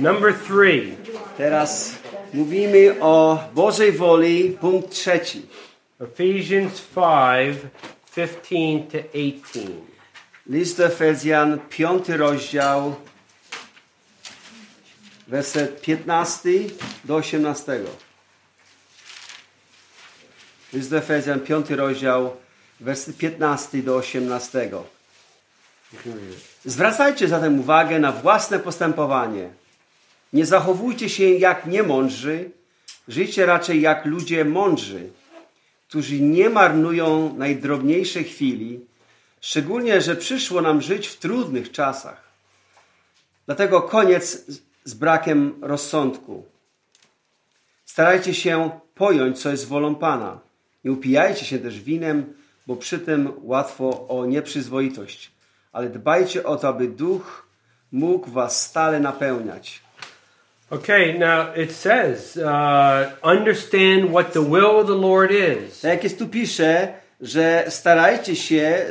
Number three. Teraz mówimy o Bożej woli, punkt trzeci. Ephesians 5 15 to 18. List do Efezjan, piąty rozdział, werset 15 do 18. List do Efezjan, piąty rozdział, werset 15 do 18. Zwracajcie zatem uwagę na własne postępowanie. Nie zachowujcie się jak niemądrzy, żyjcie raczej jak ludzie mądrzy, którzy nie marnują najdrobniejszej chwili, szczególnie, że przyszło nam żyć w trudnych czasach. Dlatego koniec z- brakiem rozsądku. Starajcie się pojąć, co jest wolą Pana. Nie upijajcie się też winem, bo przy tym łatwo o nieprzyzwoitość. Ale dbajcie o to, aby duch mógł was stale napełniać. Okay, now it says, uh, understand what the will of the Lord is. Tak jest tu pisze, że starajcie się,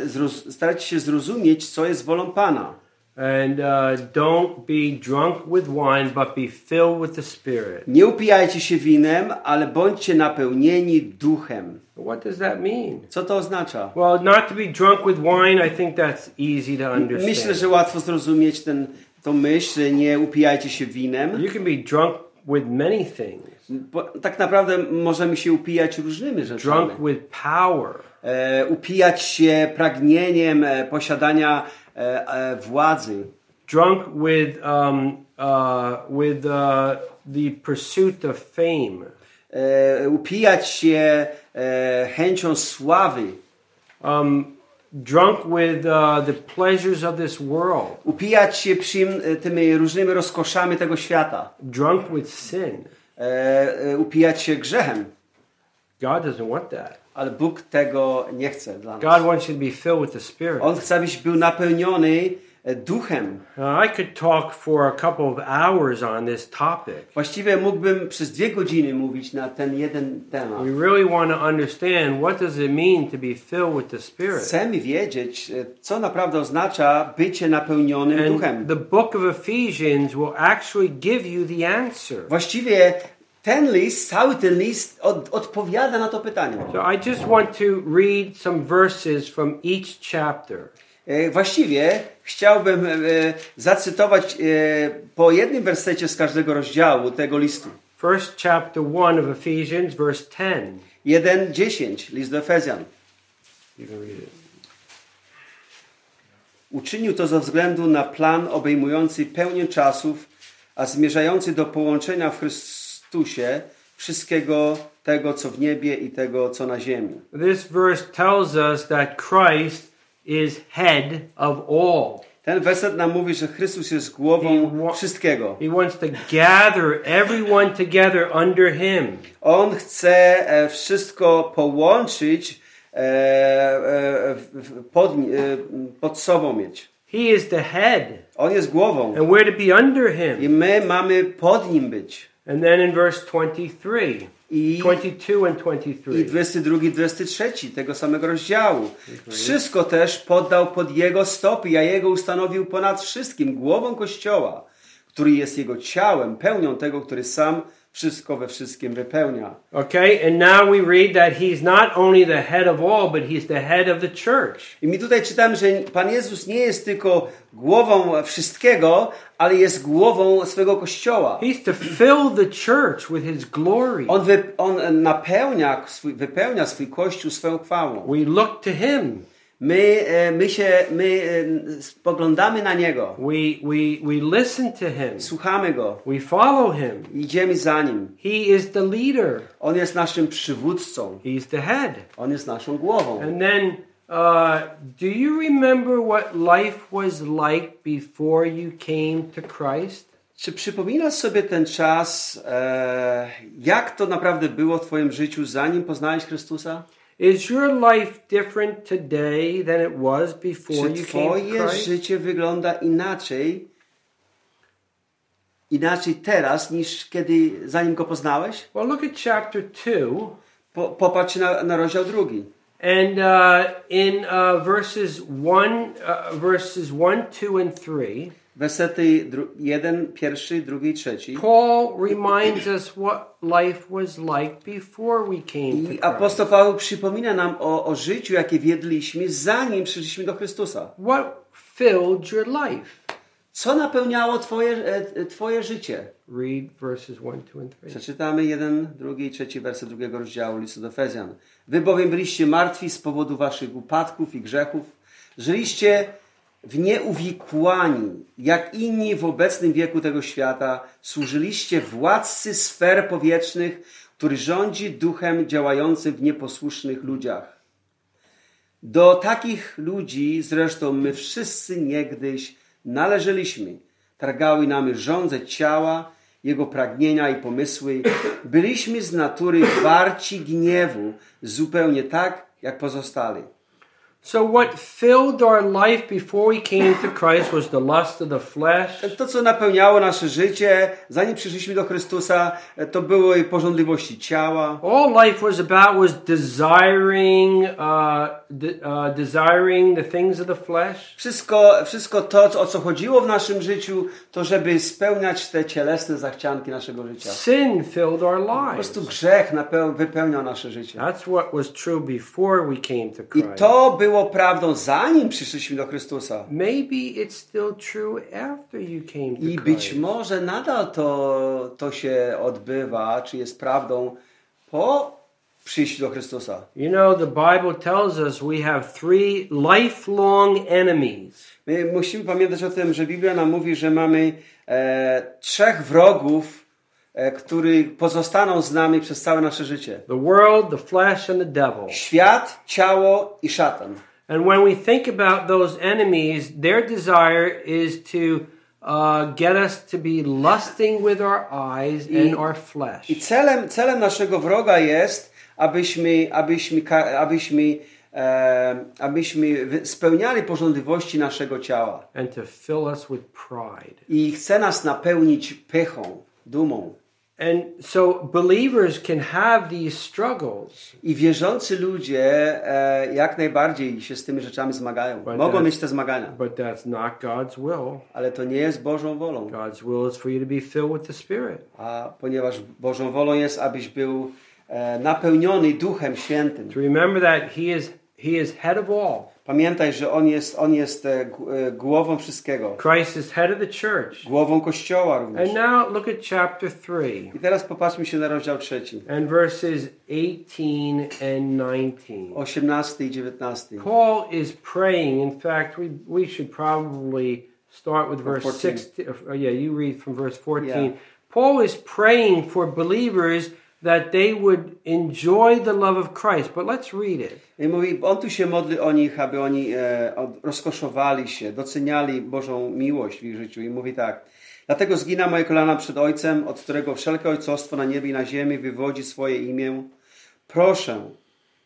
starajcie się zrozumieć, co jest wolą Pana. And uh, don't be drunk with wine, but be filled with the Spirit. Nie upijajcie się winem, ale bądźcie napełnieni duchem. What does that mean? Co to oznacza? Well, not to be drunk with wine, I think that's easy to understand. Myślę, że łatwo zrozumieć ten, tą myśl, że nie upijajcie się winem. You can be drunk with many things. Bo tak naprawdę możemy się upijać różnymi rzeczami. Drunk with power. E, upijać się pragnieniem e, posiadania e, e, władzy. Drunk with, um, uh, with uh, the pursuit of fame. E, upijać się e, chęcią sławy. Um, drunk with uh, the pleasures of this world. Upijać się e, tymi różnymi rozkoszami tego świata. Drunk with sin. E, e, upijać się grzechem. God doesn't want that. Ale Bóg tego nie chce dla nas. God wants you to be filled with the Spirit. On chce, abyś był napełniony duchem. Now, I could talk for a couple of hours on this topic. Właściwie mógłbym przez dwie godziny mówić na ten jeden temat. We really want to understand what does it mean to be filled with the Spirit. Chcemy wiedzieć, e, co naprawdę oznacza bycie napełnionym duchem. And the book of Ephesians will actually give you the answer. Właściwie ten list, cały ten list od, odpowiada na to pytanie. So I just want to read some verses from each chapter. E, Właściwie chciałbym e, zacytować e, po jednym wersecie z każdego rozdziału tego listu. First chapter 1 of Ephesians, verse 10. 1:10, list do Efezjan. Uczynił to ze względu na plan obejmujący pełnię czasów, a zmierzający do połączenia w Chrystusie wszystkiego tego, co w niebie i tego, co na ziemi. This verse tells us that Christ is head of all. Ten werset nam mówi, że Chrystus jest głową I wa- wszystkiego. He wants to gather everyone together under him. On chce e, wszystko połączyć, e, e, pod, pod sobą mieć. He is the head, On jest głową and we're to be under i him. my mamy pod nim być. And then in verse 23, I 22 and I 23. 22, 23 tego samego rozdziału. Wszystko też poddał pod jego stopy, a jego ustanowił ponad wszystkim głową Kościoła, który jest jego ciałem, pełnią tego, który sam wszystko we wszystkim wypełnia. Okay, and now we read that he's not only the head of all, but he's the head of the church. I mi tutaj czytamy, że Pan Jezus nie jest tylko głową wszystkiego, ale jest głową swego Kościoła. He's to fill the church with his glory. On, wy, on napełnia, swój, wypełnia swój Kościół swoją chwałą. We look to him. My, e, my się, my e, spoglądamy na Niego, We, we, we listen to him. słuchamy Go, We follow him. idziemy za Nim. He is the leader. On jest naszym przywódcą. He's the head. On jest naszą głową. And then, uh, do you remember what life was like before you came to Christ? Czy przypominasz sobie ten czas, e, jak to naprawdę było w Twoim życiu, zanim poznałeś Chrystusa? Is your life different today than it was before Czy you came to Christ? życie wygląda inaczej, inaczej teraz, niż kiedy, zanim Go poznałeś? Well, look at chapter 2. Po, popatrz na, na rozdział drugi. And uh, in uh, verses one, uh, verses one, two, and three, Wersety dru- jeden, pierwszy, drugi, trzeci. Paul reminds us what life was like before we came to I Christ. apostoł Paweł przypomina nam o, o życiu, jakie wiedliśmy, zanim przyszliśmy do Chrystusa. What filled your life? Co napełniało twoje, e, e, twoje życie? Read verses 1, 2, and 3. Przeczytamy jeden, drugi i trzeci werset drugiego rozdziału listu do Efezjan. Wy bowiem byliście martwi z powodu waszych upadków i grzechów. Żyliście w nieuwikłani, jak inni w obecnym wieku tego świata. Służyliście władcy sfer powietrznych, który rządzi duchem działającym w nieposłusznych ludziach. Do takich ludzi zresztą my wszyscy niegdyś należeliśmy. Targały nami żądze ciała, jego pragnienia i pomysły. Byliśmy z natury warci gniewu, zupełnie tak jak pozostali. So, what filled our life before we came to Christ was the lust of the flesh, To, co napełniało nasze życie, zanim przyszliśmy do Chrystusa, to były pożądliwości ciała. all life was about was desiring uh, de- uh, desiring the things of the flesh Wszystko, wszystko to, o co chodziło w naszym życiu, to żeby spełniać te cielesne zachcianki naszego życia. sin filled our Po lives prostu grzech napeł, wypełniał nasze życie. that's what was true before we came to I Christ to było prawdą zanim przyszliśmy do Chrystusa. maybe it's still true after you came to I być może nadal to, to się odbywa, czy jest prawdą po przyjściu do Chrystusa. you know the bible tells us we have three lifelong enemies My musimy pamiętać o tym, że Biblia nam mówi, że mamy e, trzech wrogów, e, którzy pozostaną z nami przez całe nasze życie. the world the flesh and the devil Świat, ciało i szatan. And when we think about those enemies, their desire is to uh, get us to be lusting with our eyes and our flesh. I celem, celem naszego wroga jest, abyśmy, abyśmy, abyśmy, e, abyśmy spełniali pożądliwości naszego ciała. And to fill us with pride. I chce nas napełnić pychą, dumą. And so believers can have these struggles. I wierzący ludzie e, jak najbardziej się z tymi rzeczami zmagają. But Mogą mieć te zmagania, But that's not God's will. ale to nie jest Bożą wolą. God's will is for you to be filled with the Spirit. A ponieważ Bożą wolą jest, abyś był e, napełniony Duchem Świętym. To remember that He is He is head of all. Pamiętaj, że On jest, on jest e, e, głową wszystkiego. Christ is head of the church. Głową Kościoła również. And now look at chapter 3 I teraz popatrzmy się na rozdział trzeci. and verses 18 and 19. 18 i 19. Paul is praying. In fact, we, we should probably start with verse 14. 16. Uh, yeah, you read from verse 14. Yeah. Paul is praying for believers that they would enjoy the love of Christ. But let's read it. I mówi, on tu się modli o nich, aby oni e, rozkoszowali się, doceniali Bożą miłość w ich życiu. I mówi tak. Dlatego zgina moje kolana przed Ojcem, od którego wszelkie ojcostwo na niebie i na ziemi wywodzi swoje imię. Proszę,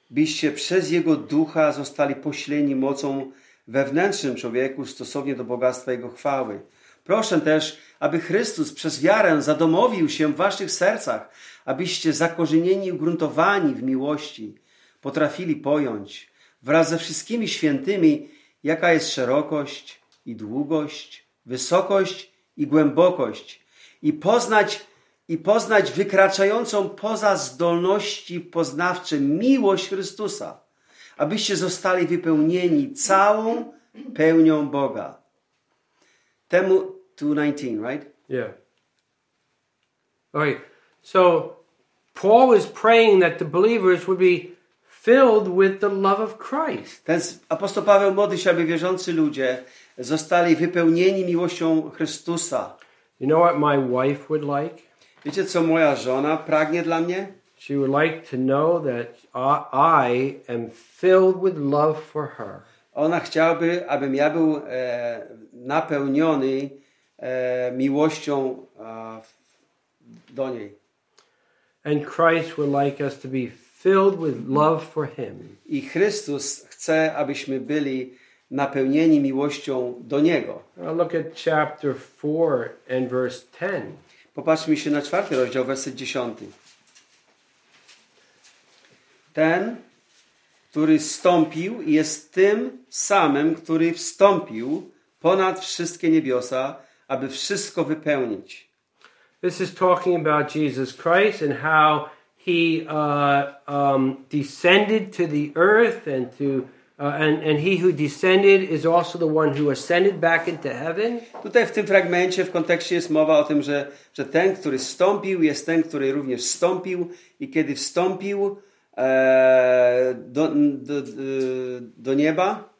byście przez Jego Ducha zostali pośleni mocą wewnętrznym człowieku stosownie do bogactwa Jego chwały. Proszę też, aby Chrystus przez wiarę zadomowił się w waszych sercach, abyście zakorzenieni i ugruntowani w miłości potrafili pojąć wraz ze wszystkimi świętymi, jaka jest szerokość i długość, wysokość i głębokość i poznać i poznać wykraczającą poza zdolności poznawcze miłość Chrystusa, abyście zostali wypełnieni całą pełnią Boga. Temu 219, right? Yeah. All right. So Paul is praying that the believers would be filled with the love of Christ. Ten apostoł Paweł modli się, aby wierzący ludzie zostali wypełnieni miłością Chrystusa. You know what my wife would like? Wiecie, co moja żona pragnie dla mnie? She would like to know that I am filled with love for her. Ona chciałaby, abym ja był e, napełniony e, miłością do niej. And Christ would like us to be filled with love for Him. I Chrystus chce, abyśmy byli napełnieni miłością do Niego. Now look at chapter 4 and verse 10. Popatrzmy się na czwarty rozdział, werset dziesiąty. Ten, który stąpił, jest tym samym, który wstąpił ponad wszystkie niebiosa, aby wszystko wypełnić. This is talking about Jesus Christ and how he uh, um, descended to the earth and to uh, and, and he who descended is also the one who ascended back into heaven. Tutaj w tym fragmencie, w kontekście jest mowa o tym, że, że ten, który wstąpił, jest ten, który również wstąpił i kiedy wstąpił do, do, do, do nieba,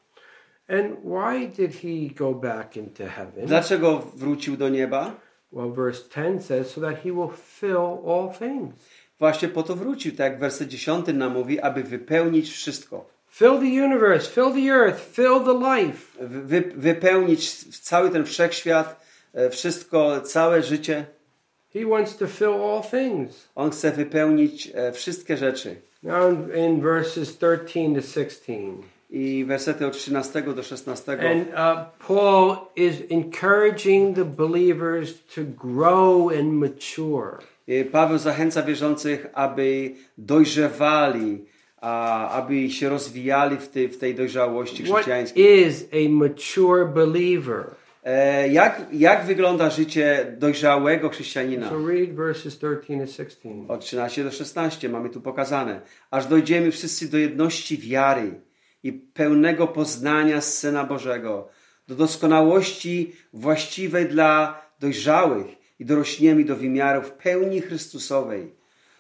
And why did he go back into heaven? dlaczego wrócił do nieba? Well, verse 10 says, so that he will fill all things. Właśnie po to wrócił, tak jak werset 10 nam mówi, aby wypełnić wszystko. Fill the universe, fill the earth, fill the life. Wy, wypełnić cały ten wszechświat, e, wszystko, całe życie. He wants to fill all things. On chce wypełnić e, wszystkie rzeczy. Now in, verses 13 to 16. I wersety od 13 do 16. And uh, Paul is encouraging the believers to grow and mature. Paweł zachęca wierzących, aby dojrzewali, a, aby się rozwijali w tej, w tej dojrzałości What chrześcijańskiej. is a mature believer? E, jak, jak wygląda życie dojrzałego chrześcijanina? So read verses 13 to 16. Od 13 do 16 mamy tu pokazane. Aż dojdziemy wszyscy do jedności wiary i pełnego poznania Syna Bożego, do doskonałości właściwej dla dojrzałych i dorośniemy do wymiarów pełni Chrystusowej.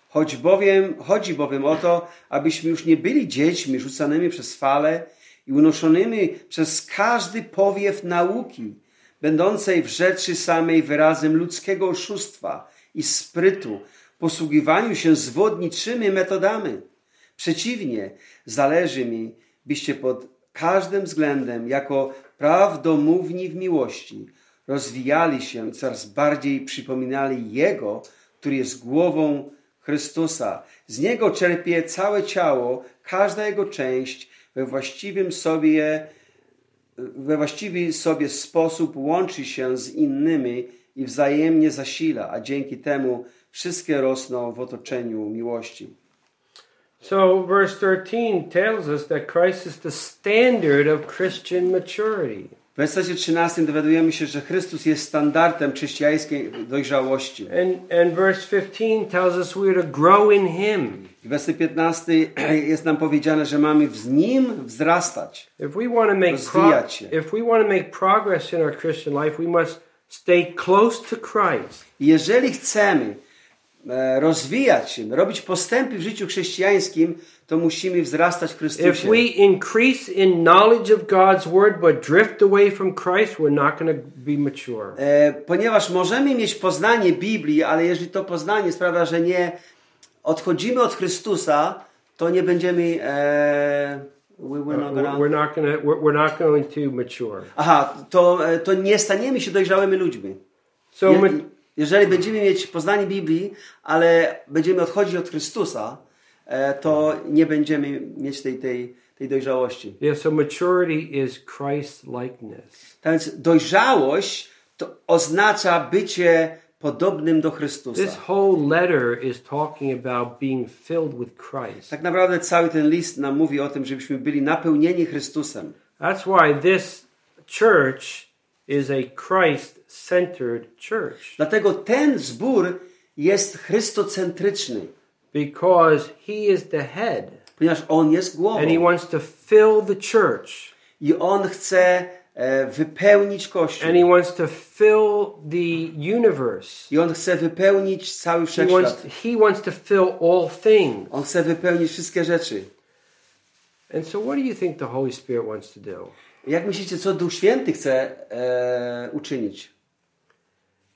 Choć bowiem, chodzi bowiem o to, abyśmy już nie byli dziećmi rzucanymi przez fale i unoszonymi przez każdy powiew nauki, będącej w rzeczy samej wyrazem ludzkiego oszustwa i sprytu, posługiwaniu się zwodniczymi metodami. Przeciwnie, zależy mi, byście pod każdym względem, jako prawdomówni w miłości, rozwijali się i coraz bardziej przypominali Jego, który jest głową Chrystusa. Z Niego czerpie całe ciało, każda Jego część we właściwym sobie, we właściwy sobie sposób łączy się z innymi i wzajemnie zasila, a dzięki temu wszystkie rosną w otoczeniu miłości. So verse 13 tells us that Christ is the standard of Christian maturity. W wersecie 13 dowiadujemy się, że Chrystus jest standardem chrześcijańskiej dojrzałości. And, and verse 15 tells us we're to grow in Him. W wersecie 15 jest nam powiedziane, że mamy w Nim wzrastać. If we want to make Rozwijać się. if we want to make progress in our Christian life, we must stay close to Christ. Jeżeli chcemy rozwijać się, robić postępy w życiu chrześcijańskim, to musimy wzrastać w If Chrystusie. we increase in knowledge of God's word but drift away from Christ, we're not going to be mature. E, ponieważ możemy mieć poznanie Biblii, ale jeżeli to poznanie sprawia, że nie odchodzimy od Chrystusa, to nie będziemy. E, we will not go We're we're not to we're we're not going to mature. Aha, to, e, to nie staniemy się dojrzałymi ludźmi. So ma- jeżeli będziemy mieć poznanie Biblii, ale będziemy odchodzić od Chrystusa, e, to nie będziemy mieć tej, tej, tej dojrzałości. yeah, so maturity is Christ likeness. Tak więc dojrzałość to oznacza bycie podobnym do Chrystusa. This whole letter is talking about being filled with Christ. Tak naprawdę cały ten list nam mówi o tym, żebyśmy byli napełnieni Chrystusem. That's why this church is a Christ-centered church Dlatego ten zbór jest chrystocentryczny, because he is the head ponieważ on jest głową and he wants to fill the church i on chce e, wypełnić Kościół. and he wants to fill the universe. I on chce wypełnić cały He wants wszechświat. he wants to fill all things. On chce wypełnić wszystkie rzeczy. And so what do you think the Holy Spirit wants to do? Jak myślicie, co Duch Święty chce e, uczynić?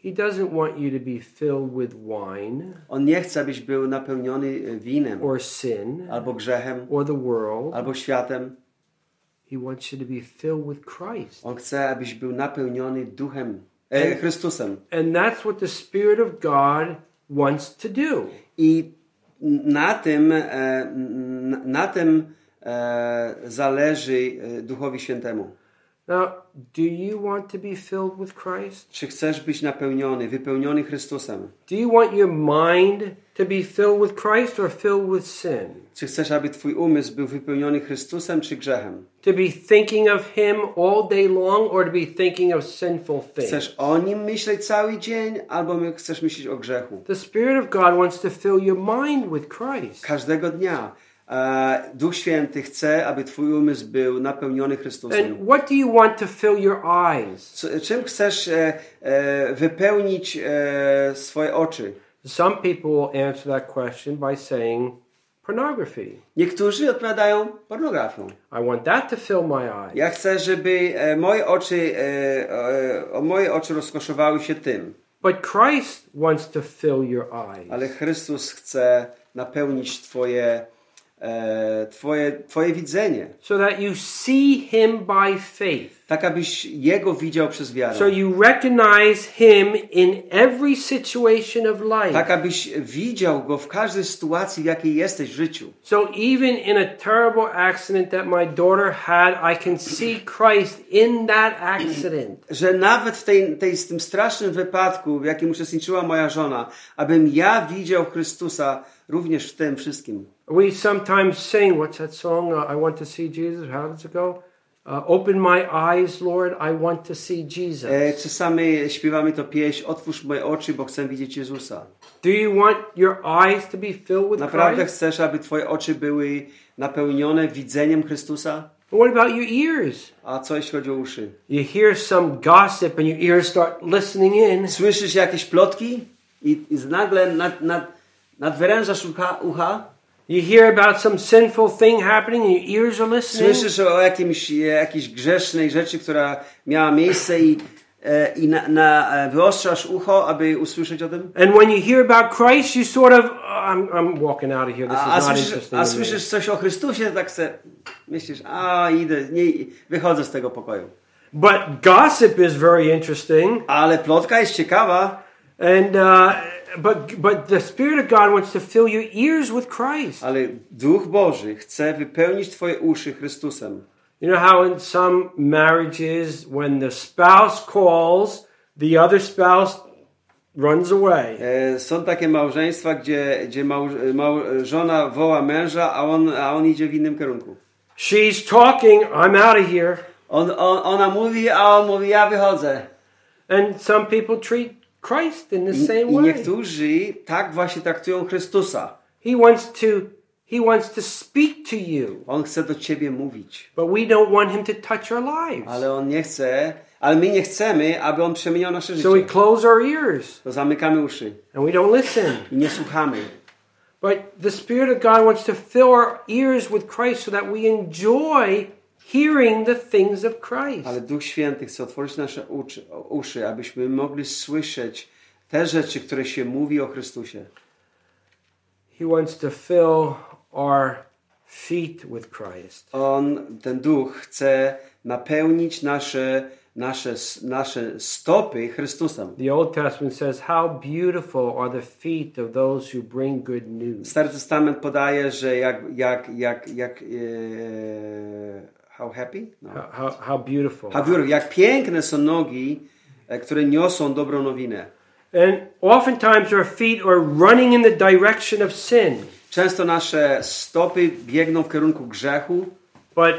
He doesn't want you to be filled with wine On nie chce, abyś był napełniony winem, or sin albo grzechem, or the world. albo światem. He wants you to be filled with Christ. On chce, abyś był napełniony duchem, e, Chrystusem. And that's what the Spirit of God wants to do. I na tym, e, n- na tym e, zależy e, Duchowi Świętemu. Now, do you want to be filled with Christ? Czy chcesz być napełniony, wypełniony Chrystusem? Do you want your mind to be filled with Christ or filled with sin? Czy chcesz, aby twój umysł był wypełniony Chrystusem czy grzechem? To be thinking of Him all day long or to be thinking of sinful things? Chcesz o nim myśleć cały dzień, albo chcesz myśleć o grzechu? The Spirit of God wants to fill your mind with Christ. Każdego dnia. E, Duch Święty chce, aby twój umysł był napełniony Chrystusem. And what do you want to fill your eyes? Czym chcesz e, e, wypełnić swoje oczy? Some people answer that question by saying pornography. Niektórzy odpowiadają pornografią. I want that to fill my eyes. Ja chcę, żeby moje oczy, o moje oczy rozkoszowały się tym. But Christ wants to fill your eyes. Ale Chrystus chce napełnić twoje, twoje, twoje widzenie. so that you see him by faith. Tak, abyś Jego widział przez wiarę. So you recognize him in every situation of life. Tak, abyś widział Go w każdej sytuacji, w jakiej jesteś w życiu. So even in a terrible accident that my daughter had, I can see Christ in that accident. Że nawet w tej, tej, tym strasznym wypadku, w jakim uczestniczyła moja żona, abym ja widział Chrystusa również w tym wszystkim. We sometimes sing, what's that song? Uh, I want to see Jesus. How does it go? Uh, open my eyes, Lord. I want to see Jesus. E, czasami śpiewamy to pieśń, otwórz moje oczy, bo chcę widzieć Jezusa. Do you want your eyes to be filled with Naprawdę Christ? chcesz, aby twoje oczy były napełnione widzeniem Chrystusa? What about your ears? A co jeśli chodzi o uszy? You hear some gossip and your ears start listening in. Słyszysz jakieś plotki i, i nagle nad, nad, nadwyrężasz ucha, ucha? You hear about some sinful thing happening and your ears are listening. Słyszysz o jakimś, e, jakiejś grzesznej rzeczy, która miała miejsce i, e, i na, na, e, wyostrzasz ucho, aby usłyszeć o tym? And when you hear about Christ, you sort of, "Oh, I'm, I'm walking out of here. This A, is not słyszysz, interesting. a to me." słyszysz coś o Chrystusie, tak se myślisz, a idę, nie, wychodzę z tego pokoju. But gossip is very interesting. Ale plotka jest ciekawa, And uh, but but the Spirit of God wants to fill your ears with Christ. ale Duch Boży chce wypełnić twoje uszy Chrystusem. You know how in some marriages, when the spouse calls, the other spouse runs away. E, Są takie małżeństwa, gdzie, gdzie małż, mał, żona woła męża, a on, a on idzie w innym kierunku. She's talking. I'm out of here. On, on, ona mówi, a on mówi, ja wychodzę. And some people treat Christ in the I, same I way. niektórzy tak właśnie traktują Chrystusa. He wants to he wants to speak to you, On chce do ciebie mówić, but we don't want him to touch our lives. ale on nie chce, ale my nie chcemy, aby on przemieniał nasze So we życie. close our ears To zamykamy uszy and we don't listen. i nie słuchamy. But the Spirit of God wants to fill our ears with Christ so that we enjoy hearing the things of Christ. Ale Duch Święty chce otworzyć nasze uszy, uszy, abyśmy mogli słyszeć te rzeczy, które się mówi o Chrystusie. He wants to fill our feet with Christ. On, ten Duch chce napełnić nasze, nasze, nasze stopy Chrystusem. The Old Testament says, How beautiful are the feet of those who bring good news. Stary Testament podaje, że jak, jak, jak, jak e, how happy? No. How, how, how beautiful. How beautiful. Jak piękne są nogi, e, które niosą dobrą nowinę. And oftentimes our feet are running in the direction of sin. Często nasze stopy biegną w kierunku grzechu, But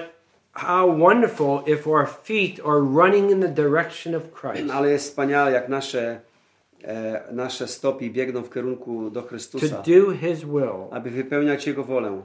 how wonderful if our feet are running in the direction of Christ. ale jest wspaniale, jak nasze, e, nasze stopy biegną w kierunku do To Chrystusa, do His will. aby wypełniać Jego wolę.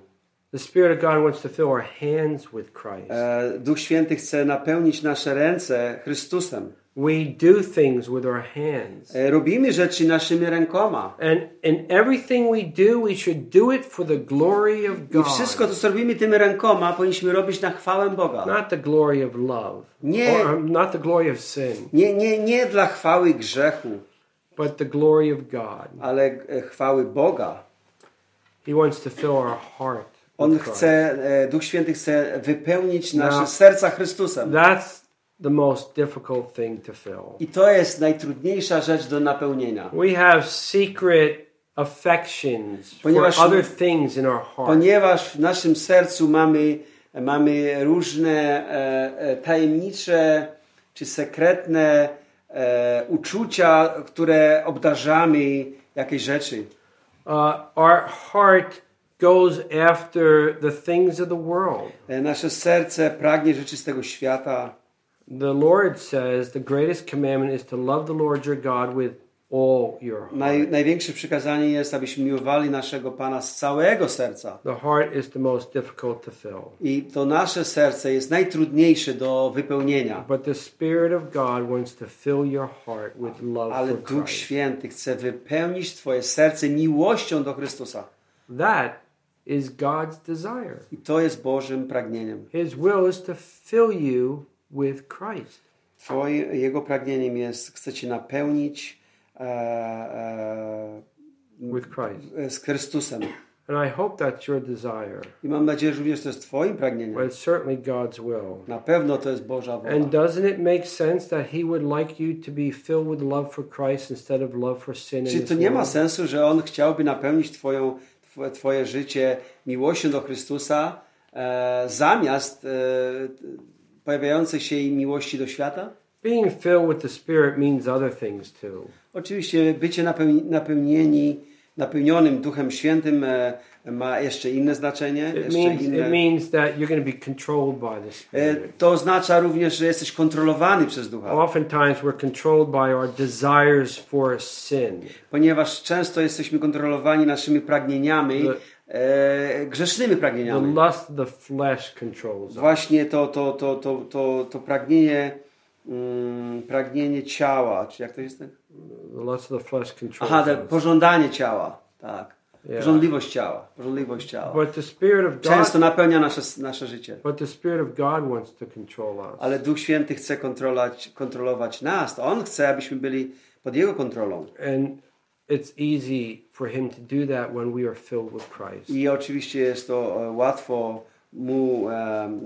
The Spirit of God wants to fill our hands with Christ. E, Duch Święty chce napełnić nasze ręce Chrystusem. We do things with our hands. E, Robimy rzeczy naszymi rękoma. And in everything we do, we should do it for the glory of I wszystko, God. co robimy tymi rękoma, powinniśmy robić na chwałę Boga. Not the glory of love. Nie. Or um, not the glory of sin, Nie, nie, nie dla chwały grzechu, but the glory of God. ale e, chwały Boga. He wants to fill our heart. On chce, e, Duch Święty chce wypełnić nasze No. serca Chrystusem. That's the most difficult thing to fill. I to jest najtrudniejsza rzecz do napełnienia. We have secret affections Ponieważ- for other things in our heart. Ponieważ w naszym sercu mamy mamy różne e, e, tajemnicze czy sekretne e, uczucia, które obdarzamy jakieś rzeczy. Uh, our heart goes after the things of the world. E, Nasze serce pragnie rzeczy z tego świata. The Lord says the greatest commandment is to love the Lord your God with all your heart. Naj, największe przykazanie jest, abyśmy miłowali naszego Pana z całego serca. The heart is the most difficult to fill. I to nasze serce jest najtrudniejsze do wypełnienia. But the Spirit of God wants to fill your heart with love Ale for Duch Christ. Święty chce wypełnić Twoje serce miłością do Chrystusa. That is God's desire. I to jest Bożym pragnieniem. His will is to fill you with Christ. Twoje, Jego pragnieniem jest, chce Cię napełnić e, e, With Christ. e, z Chrystusem. And I hope that's your desire. I mam nadzieję, że również to jest Twoim pragnieniem. But it's certainly God's will. Na pewno to jest Boża wola. And doesn't it make sense that He would like you to be filled with love for Christ instead of love for sin in Czy to nie ma sensu, że On chciałby napełnić twoją, twoje, życie miłością do Chrystusa e, zamiast e, pojawiającej się miłości do świata? Being filled with the Spirit means other things too. Oczywiście bycie napełni, napełnieni, napełnionym Duchem Świętym e, ma jeszcze inne znaczenie. Jeszcze means, inne. to the E. To oznacza również, że jesteś kontrolowany przez Ducha, Oftentimes we're controlled by our desires for sin. ponieważ często jesteśmy kontrolowani naszymi pragnieniami, e, grzesznymi The pragnieniami. lust of the flesh controls. Właśnie to, to, to, to, to, to pragnienie, mm, pragnienie ciała, czy jak to jest? The lust of the flesh controls Aha, pożądanie ciała, tak. Yeah. Pożądliwość ciała, pożądliwość ciała. But the Spirit of Często God, napełnia nasze, nasze życie. but the Spirit of God wants to control us. Ale Duch Święty chce kontrolować, kontrolować nas. To On chce, abyśmy byli pod Jego kontrolą. And it's easy for Him to do that when we are filled with Christ. I oczywiście jest to e, łatwo Mu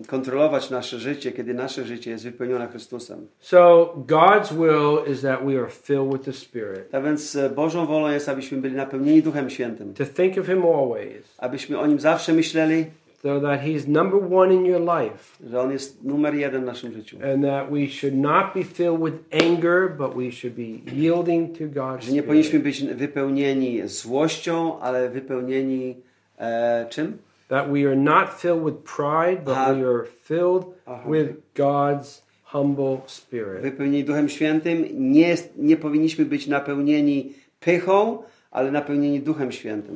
kontrolować nasze życie, kiedy nasze życie jest wypełnione Chrystusem. So God's will is that we are filled with the Spirit. Tak więc e, Bożą wolą jest, abyśmy byli napełnieni Duchem Świętym. To think of Him always, Abyśmy o Nim zawsze myśleli, so that He's number one in your life, że On jest numer jeden w naszym życiu. and that we should not be filled with anger, but we should be yielding to God's Że nie powinniśmy być wypełnieni złością, ale wypełnieni e, czym? That we are not filled with pride, but we are filled with God's humble Spirit. Wypełnieni Duchem Świętym. Nie, nie powinniśmy być napełnieni pychą, ale napełnieni Duchem Świętym.